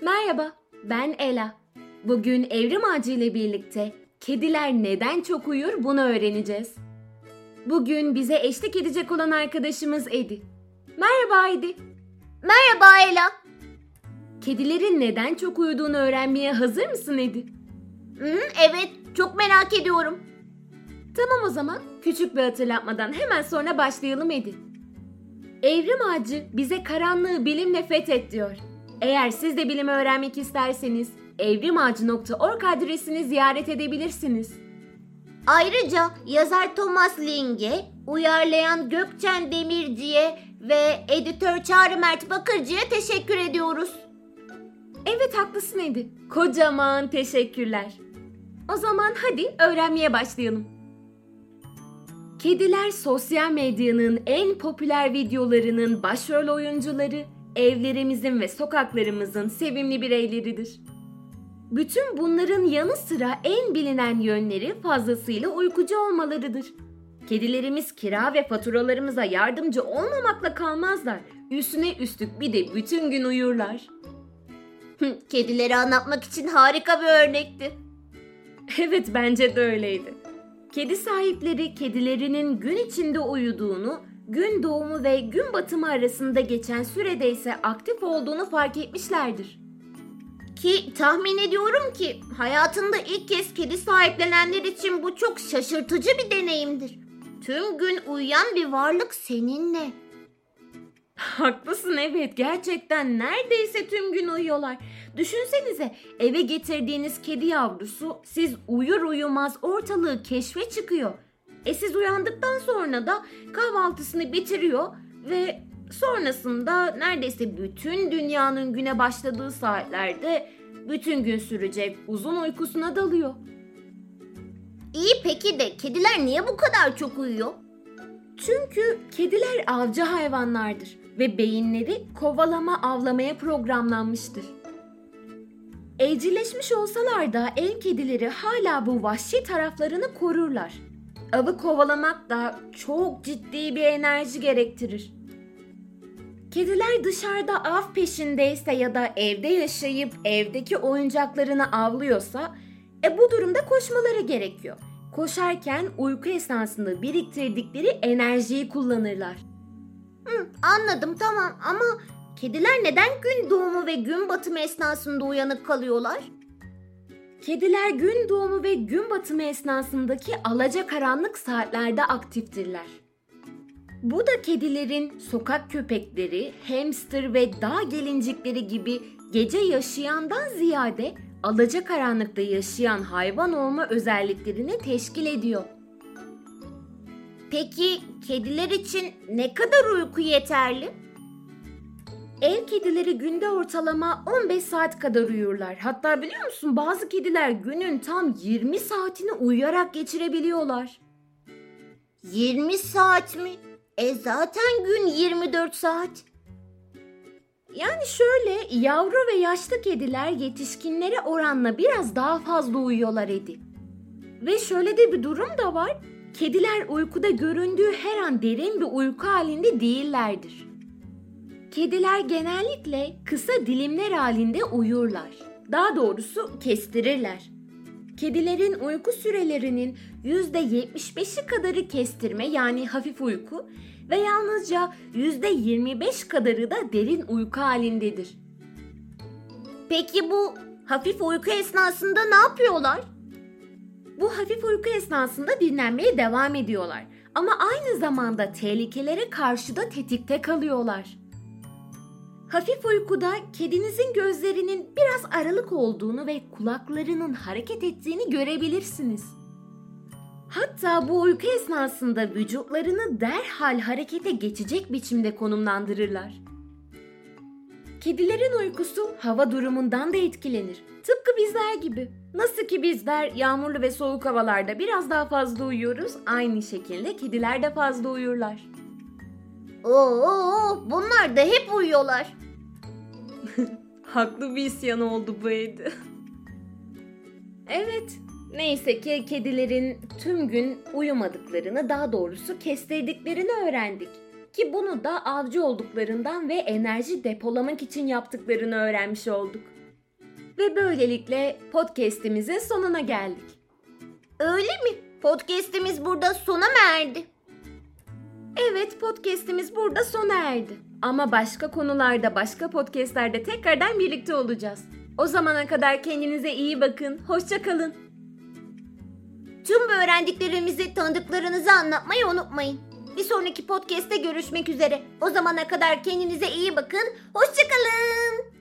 Merhaba, ben Ela. Bugün Evrim Ağacı ile birlikte kediler neden çok uyur bunu öğreneceğiz. Bugün bize eşlik edecek olan arkadaşımız Edi. Merhaba Edi. Merhaba Ela. Kedilerin neden çok uyuduğunu öğrenmeye hazır mısın Edi? Hı, evet, çok merak ediyorum. Tamam o zaman küçük bir hatırlatmadan hemen sonra başlayalım Edi. Evrim Ağacı bize karanlığı bilimle fethet diyor. Eğer siz de bilimi öğrenmek isterseniz evrimağacı.org adresini ziyaret edebilirsiniz. Ayrıca yazar Thomas Ling'e, uyarlayan Gökçen Demirci'ye ve editör Çağrı Mert Bakırcı'ya teşekkür ediyoruz. Evet haklısın Edi. Kocaman teşekkürler. O zaman hadi öğrenmeye başlayalım. Kediler sosyal medyanın en popüler videolarının başrol oyuncuları, evlerimizin ve sokaklarımızın sevimli bireyleridir. Bütün bunların yanı sıra en bilinen yönleri fazlasıyla uykucu olmalarıdır. Kedilerimiz kira ve faturalarımıza yardımcı olmamakla kalmazlar. Üstüne üstlük bir de bütün gün uyurlar. Kedileri anlatmak için harika bir örnekti. Evet bence de öyleydi. Kedi sahipleri kedilerinin gün içinde uyuduğunu, gün doğumu ve gün batımı arasında geçen sürede ise aktif olduğunu fark etmişlerdir. Ki tahmin ediyorum ki hayatında ilk kez kedi sahiplenenler için bu çok şaşırtıcı bir deneyimdir. Tüm gün uyuyan bir varlık seninle. Haklısın evet gerçekten neredeyse tüm gün uyuyorlar. Düşünsenize eve getirdiğiniz kedi yavrusu siz uyur uyumaz ortalığı keşfe çıkıyor. E siz uyandıktan sonra da kahvaltısını bitiriyor ve sonrasında neredeyse bütün dünyanın güne başladığı saatlerde bütün gün sürecek uzun uykusuna dalıyor. İyi peki de kediler niye bu kadar çok uyuyor? Çünkü kediler avcı hayvanlardır ve beyinleri kovalama avlamaya programlanmıştır. Evcilleşmiş olsalar da el kedileri hala bu vahşi taraflarını korurlar. Avı kovalamak da çok ciddi bir enerji gerektirir. Kediler dışarıda av peşindeyse ya da evde yaşayıp evdeki oyuncaklarını avlıyorsa e bu durumda koşmaları gerekiyor. Koşarken uyku esnasında biriktirdikleri enerjiyi kullanırlar. Hı, anladım tamam ama kediler neden gün doğumu ve gün batımı esnasında uyanık kalıyorlar? Kediler gün doğumu ve gün batımı esnasındaki alacakaranlık saatlerde aktiftirler. Bu da kedilerin sokak köpekleri, hamster ve dağ gelincikleri gibi gece yaşayandan ziyade alacakaranlıkta yaşayan hayvan olma özelliklerini teşkil ediyor. Peki kediler için ne kadar uyku yeterli? Ev kedileri günde ortalama 15 saat kadar uyurlar. Hatta biliyor musun bazı kediler günün tam 20 saatini uyuyarak geçirebiliyorlar. 20 saat mi? E zaten gün 24 saat. Yani şöyle yavru ve yaşlı kediler yetişkinlere oranla biraz daha fazla uyuyorlar Edi. Ve şöyle de bir durum da var. Kediler uykuda göründüğü her an derin bir uyku halinde değillerdir. Kediler genellikle kısa dilimler halinde uyurlar. Daha doğrusu kestirirler. Kedilerin uyku sürelerinin %75'i kadarı kestirme yani hafif uyku ve yalnızca %25 kadarı da derin uyku halindedir. Peki bu hafif uyku esnasında ne yapıyorlar? Bu hafif uyku esnasında dinlenmeye devam ediyorlar ama aynı zamanda tehlikelere karşı da tetikte kalıyorlar. Hafif uykuda kedinizin gözlerinin biraz aralık olduğunu ve kulaklarının hareket ettiğini görebilirsiniz. Hatta bu uyku esnasında vücutlarını derhal harekete geçecek biçimde konumlandırırlar. Kedilerin uykusu hava durumundan da etkilenir. Tıpkı bizler gibi. Nasıl ki bizler yağmurlu ve soğuk havalarda biraz daha fazla uyuyoruz, aynı şekilde kediler de fazla uyurlar. Oo, bunlar da hep uyuyorlar. Haklı bir isyan oldu bu Edi. evet, neyse ki kedilerin tüm gün uyumadıklarını, daha doğrusu kestirdiklerini öğrendik. Ki bunu da avcı olduklarından ve enerji depolamak için yaptıklarını öğrenmiş olduk. Ve böylelikle podcast'imizin sonuna geldik. Öyle mi? Podcast'imiz burada sona mı erdi? Evet, podcast'imiz burada sona erdi. Ama başka konularda, başka podcast'lerde tekrardan birlikte olacağız. O zamana kadar kendinize iyi bakın. Hoşça kalın. Tüm öğrendiklerimizi tanıdıklarınıza anlatmayı unutmayın. Bir sonraki podcast'te görüşmek üzere. O zamana kadar kendinize iyi bakın. Hoşçakalın.